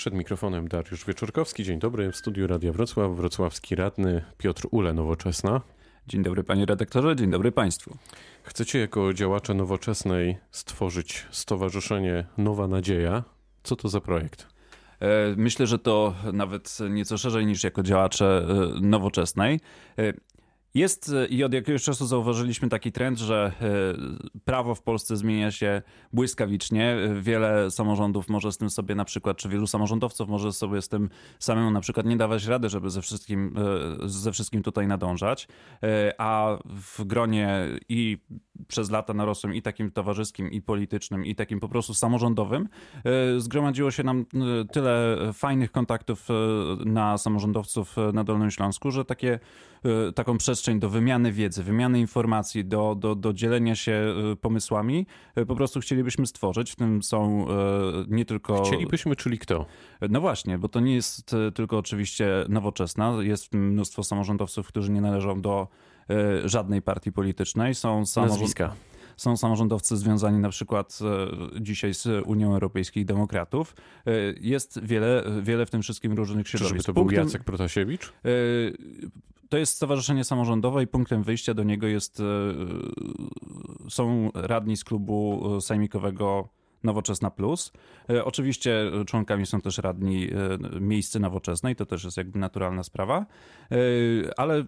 Przed mikrofonem Dariusz Wieczorkowski. Dzień dobry. W studiu Radia Wrocław wrocławski radny Piotr Ule, Nowoczesna. Dzień dobry panie redaktorze, dzień dobry państwu. Chcecie jako działacze Nowoczesnej stworzyć stowarzyszenie Nowa Nadzieja. Co to za projekt? E, myślę, że to nawet nieco szerzej niż jako działacze e, nowoczesnej. E, jest e, i od jakiegoś czasu zauważyliśmy taki trend, że e, prawo w Polsce zmienia się błyskawicznie. Wiele samorządów może z tym sobie na przykład, czy wielu samorządowców może sobie z tym samemu na przykład nie dawać rady, żeby ze wszystkim, e, ze wszystkim tutaj nadążać. A w gronie i przez lata narosłym i takim towarzyskim, i politycznym, i takim po prostu samorządowym zgromadziło się nam tyle fajnych kontaktów na samorządowców na Dolnym Śląsku, że takie, taką przestrzeń przestrzeń do wymiany wiedzy, wymiany informacji, do, do, do dzielenia się y, pomysłami y, po prostu chcielibyśmy stworzyć. W tym są y, nie tylko. Chcielibyśmy, czyli kto? No właśnie, bo to nie jest tylko oczywiście nowoczesna. Jest mnóstwo samorządowców, którzy nie należą do żadnej partii politycznej. Są samorządowcy są samorządowcy związani na przykład dzisiaj z Unią Europejskich Demokratów. Jest wiele, wiele w tym wszystkim różnych środowisk. Czyżby to był Jacek Protasiewicz? To jest stowarzyszenie samorządowe i punktem wyjścia do niego jest, e, są radni z klubu sejmikowego Nowoczesna Plus. E, oczywiście członkami są też radni e, miejsce nowoczesnej, to też jest jakby naturalna sprawa, ale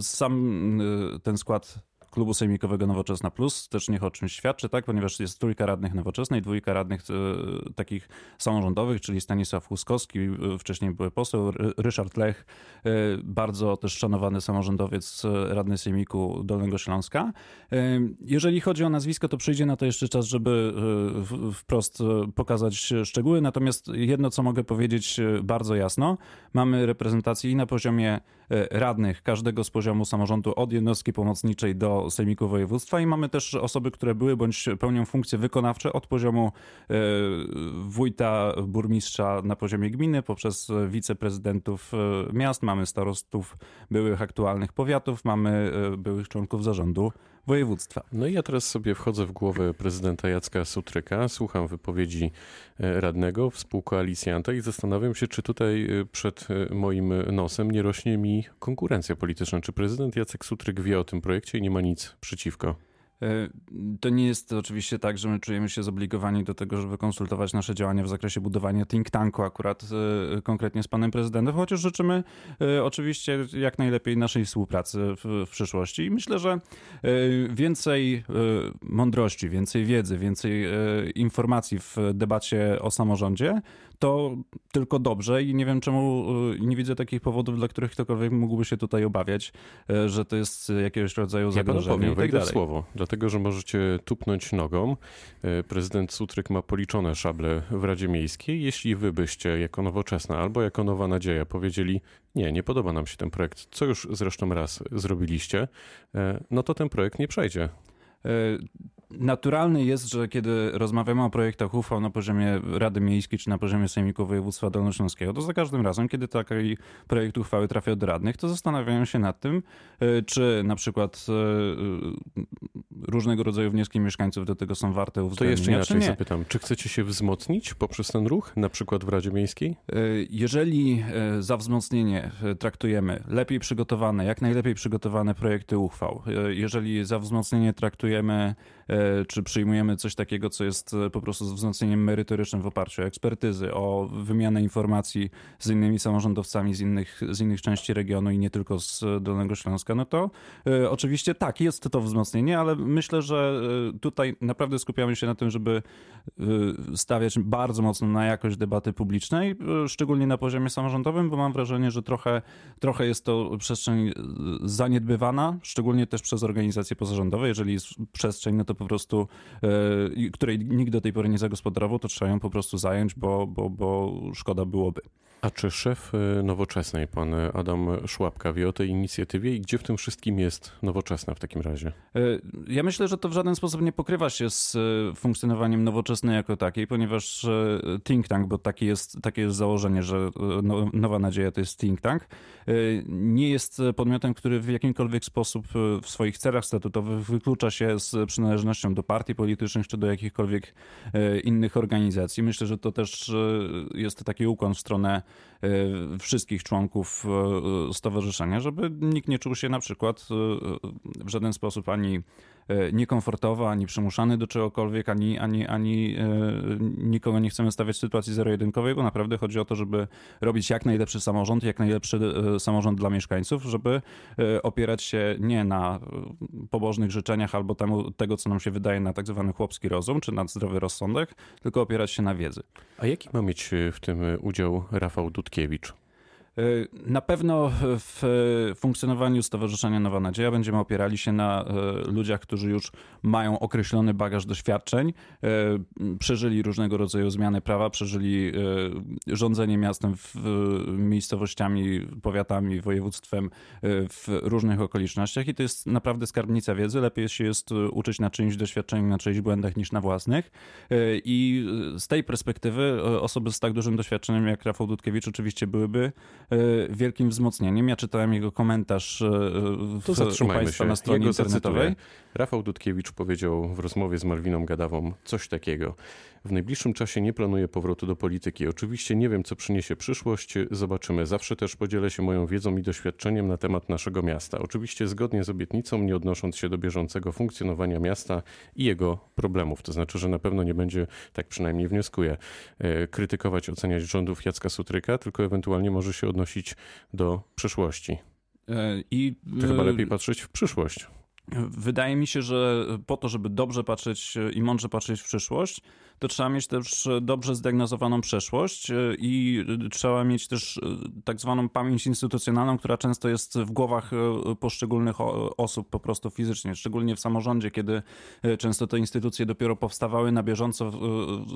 sam ten skład klubu sejmikowego Nowoczesna Plus też niech o czymś świadczy, tak? ponieważ jest trójka radnych nowoczesnej, dwójka radnych e, takich samorządowych, czyli Stanisław Huskowski, e, wcześniej były poseł, Ryszard Lech, e, bardzo też szanowany samorządowiec, e, radny sejmiku Dolnego Śląska. E, jeżeli chodzi o nazwisko, to przyjdzie na to jeszcze czas, żeby e, wprost pokazać szczegóły, natomiast jedno, co mogę powiedzieć bardzo jasno, mamy reprezentację i na poziomie radnych każdego z poziomu samorządu od jednostki pomocniczej do Sejmiku Województwa i mamy też osoby, które były bądź pełnią funkcje wykonawcze od poziomu e, wójta, burmistrza na poziomie gminy, poprzez wiceprezydentów e, miast, mamy starostów byłych aktualnych powiatów, mamy e, byłych członków zarządu województwa. No i ja teraz sobie wchodzę w głowę prezydenta Jacka Sutryka, słucham wypowiedzi radnego, współkoalicjanta i zastanawiam się, czy tutaj przed moim nosem nie rośnie mi konkurencja polityczna. Czy prezydent Jacek Sutryk wie o tym projekcie i nie ma nic przeciwko? E, to nie jest oczywiście tak, że my czujemy się zobligowani do tego, żeby konsultować nasze działania w zakresie budowania think tanku akurat e, konkretnie z panem prezydentem, chociaż życzymy e, oczywiście jak najlepiej naszej współpracy w, w przyszłości. I myślę, że więcej mądrości, więcej wiedzy, więcej informacji w debacie o samorządzie to tylko dobrze i nie wiem czemu, nie widzę takich powodów, dla których ktokolwiek mógłby się tutaj obawiać, że to jest jakiegoś rodzaju zagrożenie ja powiem, tak słowo dlatego że możecie tupnąć nogą. E, prezydent Sutryk ma policzone szable w Radzie Miejskiej. Jeśli wy byście jako nowoczesna albo jako nowa nadzieja powiedzieli, nie, nie podoba nam się ten projekt, co już zresztą raz zrobiliście, no to ten projekt nie przejdzie. E, naturalne jest, że kiedy rozmawiamy o projektach uchwał na poziomie Rady Miejskiej czy na poziomie Sejmiku Województwa Dolnośląskiego, to za każdym razem, kiedy taki projekt uchwały trafia do radnych, to zastanawiają się nad tym, e, czy na przykład e, różnego rodzaju wnioski mieszkańców do tego są warte uwzględnienia, To jeszcze inaczej zapytam. Czy chcecie się wzmocnić poprzez ten ruch, na przykład w Radzie Miejskiej? Jeżeli za wzmocnienie traktujemy lepiej przygotowane, jak najlepiej przygotowane projekty uchwał, jeżeli za wzmocnienie traktujemy E, czy przyjmujemy coś takiego, co jest e, po prostu wzmocnieniem merytorycznym w oparciu o ekspertyzy, o wymianę informacji z innymi samorządowcami z innych, z innych części regionu i nie tylko z Dolnego Śląska, no to e, oczywiście tak, jest to wzmocnienie, ale myślę, że tutaj naprawdę skupiamy się na tym, żeby stawiać bardzo mocno na jakość debaty publicznej, szczególnie na poziomie samorządowym, bo mam wrażenie, że trochę, trochę jest to przestrzeń zaniedbywana, szczególnie też przez organizacje pozarządowe. Jeżeli jest przestrzeń, no to po prostu, e, której nikt do tej pory nie zagospodarował, to trzeba ją po prostu zająć, bo, bo, bo szkoda byłoby. A czy szef y, Nowoczesnej, pan Adam Szłapka, wie o tej inicjatywie i gdzie w tym wszystkim jest Nowoczesna w takim razie? Y, ja myślę, że to w żaden sposób nie pokrywa się z y, funkcjonowaniem Nowoczesnej jako takiej, ponieważ think tank, bo takie jest, takie jest założenie, że no, Nowa Nadzieja to jest think tank, nie jest podmiotem, który w jakimkolwiek sposób w swoich celach statutowych wyklucza się z przynależnością do partii politycznych czy do jakichkolwiek innych organizacji. Myślę, że to też jest taki ukłon w stronę E, wszystkich członków e, stowarzyszenia, żeby nikt nie czuł się na przykład w żaden sposób ani niekomfortowo, ani przymuszany do czegokolwiek, ani, ani, ani nikogo nie chcemy stawiać w sytuacji zero-jedynkowej, bo naprawdę chodzi o to, żeby robić jak najlepszy samorząd, jak najlepszy samorząd dla mieszkańców, żeby opierać się nie na pobożnych życzeniach albo temu, tego, co nam się wydaje na tak zwany chłopski rozum, czy na zdrowy rozsądek, tylko opierać się na wiedzy. A jaki ma mieć w tym udział Rafał Dudkiewicz? Y, na pewno w funkcjonowaniu Stowarzyszenia Nowa Nadzieja będziemy opierali się na y, ludziach, którzy już mają określony bagaż doświadczeń, y, przeżyli różnego rodzaju zmiany prawa, przeżyli rządzenie miastem, miejscowościami, powiatami, województwem w różnych okolicznościach i to jest naprawdę skarbnica wiedzy. Lepiej się jest uczyć na czyimś doświadczeniu, na czyichś błędach niż na własnych. I z tej perspektywy osoby z tak dużym doświadczeniem jak Rafał Dudkiewicz oczywiście byłyby E, wielkim wzmocnieniem. Ja czytałem jego komentarz e, w, to zatrzymajmy się. na stronie jego internetowej. Zacytuję. Rafał Dudkiewicz powiedział w rozmowie z Malwiną Gadawą coś takiego. W najbliższym czasie nie planuję powrotu do polityki. Oczywiście nie wiem, co przyniesie przyszłość. Zobaczymy. Zawsze też podzielę się moją wiedzą i doświadczeniem na temat naszego miasta. Oczywiście zgodnie z obietnicą, nie odnosząc się do bieżącego funkcjonowania miasta i jego problemów. To znaczy, że na pewno nie będzie, tak przynajmniej wnioskuję, e, krytykować, oceniać rządów Jacka Sutryka, tylko ewentualnie może się odnosić do przyszłości. E, I chyba lepiej patrzeć w przyszłość. Wydaje mi się, że po to, żeby dobrze patrzeć i mądrze patrzeć w przyszłość, to trzeba mieć też dobrze zdiagnozowaną przeszłość e, i trzeba mieć też e, tak zwaną pamięć instytucjonalną, która często jest w głowach e, poszczególnych osób po prostu fizycznie, szczególnie w samorządzie, kiedy często te instytucje dopiero powstawały na bieżąco,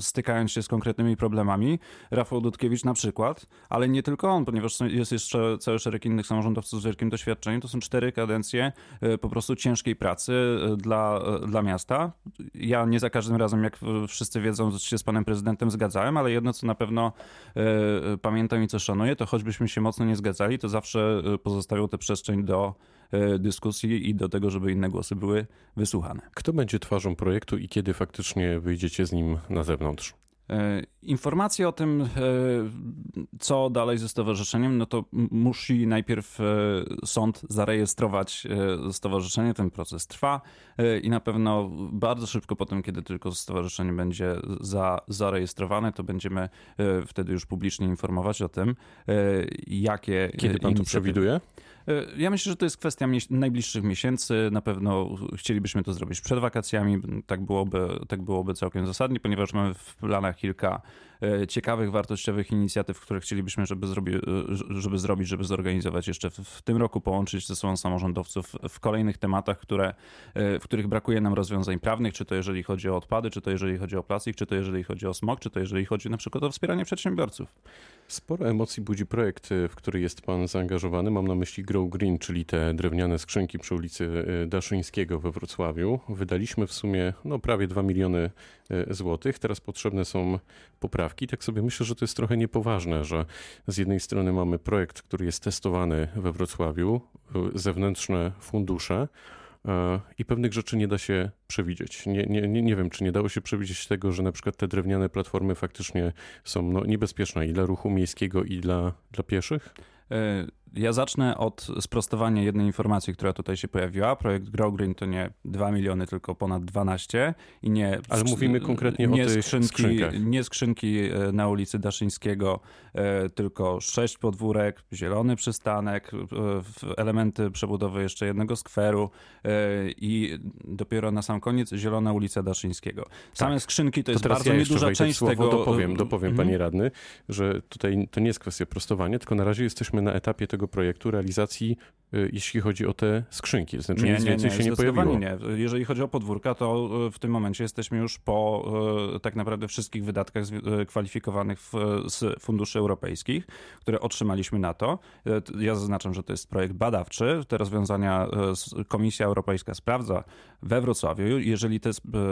stykając się z konkretnymi problemami. Rafał Dudkiewicz na przykład, ale nie tylko on, ponieważ jest jeszcze cały szereg innych samorządowców z wielkim doświadczeniem. To są cztery kadencje po prostu ciężkiej pracy dla, dla miasta. Ja nie za każdym razem, jak wszyscy wiedzą, się z panem prezydentem zgadzałem, ale jedno, co na pewno y, pamiętam i co szanuję, to choćbyśmy się mocno nie zgadzali, to zawsze e, pozostawiał tę przestrzeń do dyskusji i do tego, żeby inne głosy były wysłuchane. Kto będzie twarzą projektu i kiedy faktycznie wyjdziecie z nim na zewnątrz? E, informacje o tym, e, co dalej ze stowarzyszeniem, no to musi najpierw e, sąd zarejestrować stowarzyszenie. Ten proces trwa i na pewno bardzo szybko po tym, kiedy tylko stowarzyszenie będzie za, zarejestrowane, to będziemy wtedy już publicznie informować o tym, jakie. Kiedy pan to przewiduje? E, ja myślę, że to jest kwestia najbliższych miesięcy. Na pewno chcielibyśmy to zrobić przed wakacjami. Tak byłoby, tak byłoby całkiem zasadnie, ponieważ mamy w planach kilka ciekawych, wartościowych inicjatyw, które chcielibyśmy, żeby, zrobi, e, żeby zrobić, żeby zorganizować jeszcze w, w, tym roku, połączyć ze sobą samorządowców w kolejnych tematach, które, e, w których brakuje nam rozwiązań prawnych, czy to jeżeli chodzi o odpady, czy to jeżeli chodzi o plastik, czy to jeżeli chodzi o smog, czy to jeżeli chodzi na przykład o wspieranie przedsiębiorców. Sporo emocji budzi projekt, w który jest pan zaangażowany. Mam na myśli Grow Green, czyli te drewniane skrzynki przy ulicy Daszyńskiego we Wrocławiu. Wydaliśmy w sumie no, prawie 2 miliony złotych. Teraz potrzebne są poprawki poprawki. Tak sobie myślę, że to jest trochę niepoważne, że z jednej strony mamy projekt, który jest testowany we Wrocławiu, zewnętrzne fundusze, e, i pewnych rzeczy nie da się przewidzieć. Nie, nie, nie, wiem, czy nie dało się przewidzieć tego, że na przykład te drewniane platformy faktycznie są no, niebezpieczne i dla ruchu miejskiego, i dla, dla pieszych? E, ja zacznę od sprostowania jednej informacji, która tutaj się pojawiła. Projekt Grow Green to nie 2 miliony, tylko ponad 12 i nie... Ale mówimy konkretnie nie o tych skrzynki, skrzynkach. Nie skrzynki e, na ulicy Daszyńskiego, e, tylko sześć podwórek, zielony przystanek, elementy przebudowy jeszcze jednego skweru i dopiero na sam koniec zielona ulica Daszyńskiego. Same tak. skrzynki to jest bardzo ja nieduża część słowo, tego... Dopowiem, dopowiem mhm. panie radny, że tutaj to nie jest kwestia prostowania, tylko na razie jesteśmy na etapie tego projektu realizacji jeśli chodzi o te skrzynki? Znaczy nie, nic nie, więcej nie, się nie pojawiło? nie. Jeżeli chodzi o podwórka, to w tym momencie jesteśmy już po tak naprawdę wszystkich wydatkach kwalifikowanych w, z funduszy europejskich, które otrzymaliśmy na to. Ja zaznaczam, że to jest projekt badawczy. Te rozwiązania Komisja Europejska sprawdza we Wrocławiu. Jeżeli te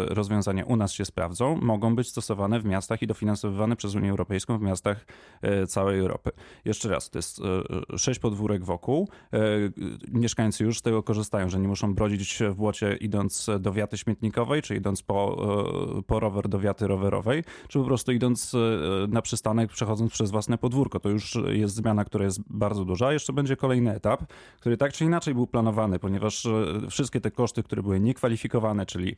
rozwiązania u nas się sprawdzą, mogą być stosowane w miastach i dofinansowywane przez Unię Europejską w miastach całej Europy. Jeszcze raz, to jest sześć podwórek wokół. Mieszkańcy już z tego korzystają, że nie muszą brodzić w błocie idąc do wiaty śmietnikowej, czy idąc po, po rower do wiaty rowerowej, czy po prostu idąc na przystanek, przechodząc przez własne podwórko. To już jest zmiana, która jest bardzo duża. Jeszcze będzie kolejny etap, który tak czy inaczej był planowany, ponieważ wszystkie te koszty, które były niekwalifikowane, czyli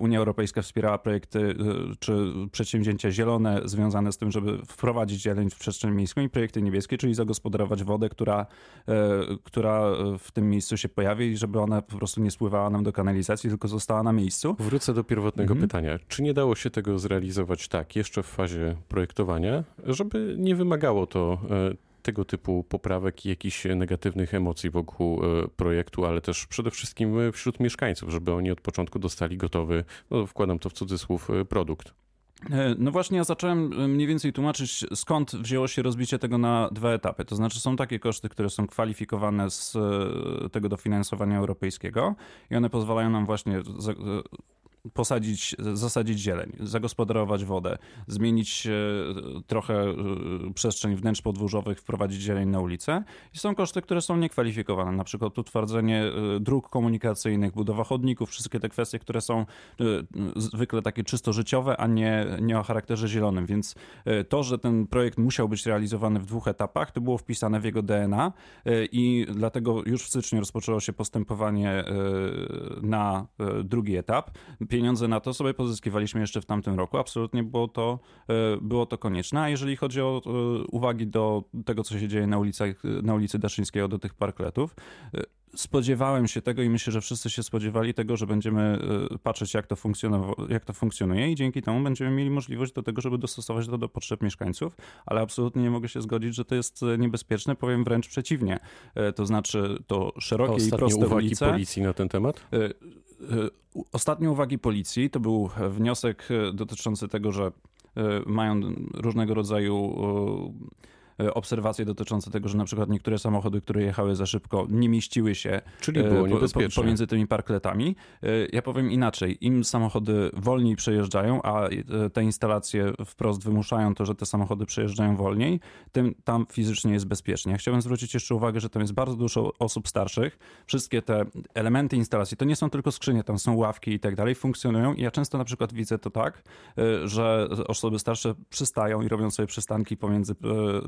Unia Europejska wspierała projekty czy przedsięwzięcia zielone związane z tym, żeby wprowadzić zieleń w przestrzeń miejską i projekty niebieskie, czyli zagospodarować wodę, która, która w tym miejscu się pojawi i żeby ona po prostu nie spływała nam do kanalizacji, tylko została na miejscu. Wrócę do pierwotnego mhm. pytania. Czy nie dało się tego zrealizować tak, jeszcze w fazie projektowania, żeby nie wymagało to tego typu poprawek i jakichś negatywnych emocji wokół e, projektu, ale też przede wszystkim wśród mieszkańców, żeby oni od początku dostali gotowy, no wkładam to w cudzysłów, e, produkt. E, no właśnie, ja zacząłem mniej więcej tłumaczyć, skąd wzięło się rozbicie tego na dwa etapy. To znaczy, są takie koszty, które są kwalifikowane z tego dofinansowania europejskiego i one pozwalają nam właśnie posadzić, zasadzić zieleń, zagospodarować wodę, zmienić e, trochę e, przestrzeń wnętrz podwórzowych, wprowadzić zieleń na ulicę. I są koszty, które są niekwalifikowane, na przykład utwardzenie e, dróg komunikacyjnych, budowa chodników, wszystkie te kwestie, które są zwykle takie czysto życiowe, a nie, nie o charakterze zielonym. Więc to, że ten projekt musiał być realizowany w dwóch etapach, to było wpisane w jego DNA i dlatego już w styczniu rozpoczęło się postępowanie na drugi etap pieniądze na to sobie pozyskiwaliśmy jeszcze w tamtym roku. Absolutnie było to, e, było to konieczne. A jeżeli chodzi o e, uwagi do tego, co się dzieje na, ulicach, na ulicy Daszyńskiego, do tych parkletów, e, spodziewałem się tego i myślę, że wszyscy się spodziewali tego, że będziemy patrzeć, jak to, jak to funkcjonuje i dzięki temu będziemy mieli możliwość do tego, żeby dostosować to do potrzeb mieszkańców, ale absolutnie nie mogę się zgodzić, że to jest niebezpieczne, powiem wręcz przeciwnie. To znaczy to szerokie i proste uwagi ulice. policji na ten temat? Ostatnie uwagi policji to był wniosek dotyczący tego, że mają różnego rodzaju obserwacje dotyczące tego, że na przykład niektóre samochody, które jechały za szybko, nie mieściły się Czyli e, było pomiędzy tymi parkletami. E, ja powiem inaczej, im samochody wolniej przejeżdżają, a te instalacje wprost wymuszają to, że te samochody przejeżdżają wolniej, tym tam fizycznie jest bezpiecznie. Ja chciałbym zwrócić jeszcze uwagę, że tam jest bardzo dużo osób starszych. Wszystkie te elementy instalacji, to nie są tylko skrzynie, tam są ławki i tak dalej, funkcjonują i ja często na przykład widzę to tak, że osoby starsze przystają i robią sobie przystanki pomiędzy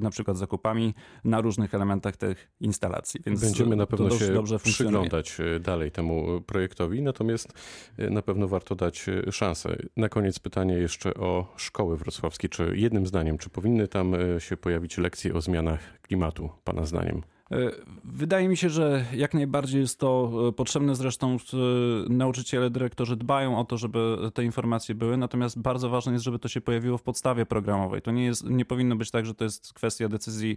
na przykład zakupami na różnych elementach tych instalacji. Więc Będziemy na pewno się dobrze przyglądać e, dalej temu projektowi, natomiast e, na pewno warto dać e, szansę. Na koniec pytanie jeszcze o szkoły wrocławskie. Czy jednym zdaniem, czy powinny tam się pojawić lekcje o zmianach klimatu, Pana zdaniem? E, wydaje mi się, że jak najbardziej jest to e, potrzebne. Zresztą e, nauczyciele, dyrektorzy dbają o to, żeby te informacje były, natomiast bardzo ważne jest, żeby to się pojawiło w podstawie programowej. To nie, jest, nie powinno być tak, że to jest kwestia decyzji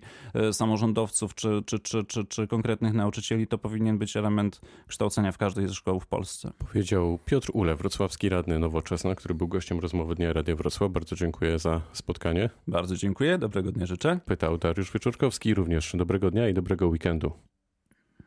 samorządowców czy, czy, czy, czy, czy konkretnych nauczycieli. To powinien być element kształcenia w każdej ze szkoł w Polsce. Powiedział Piotr Ule, wrocławski radny Nowoczesna, który był gościem rozmowy Dnia Radia Wrocław. Bardzo dziękuję za spotkanie. Bardzo dziękuję, dobrego dnia życzę. Pytał Dariusz Wyczorkowski, również dobrego dnia i dobrego czego weekendu.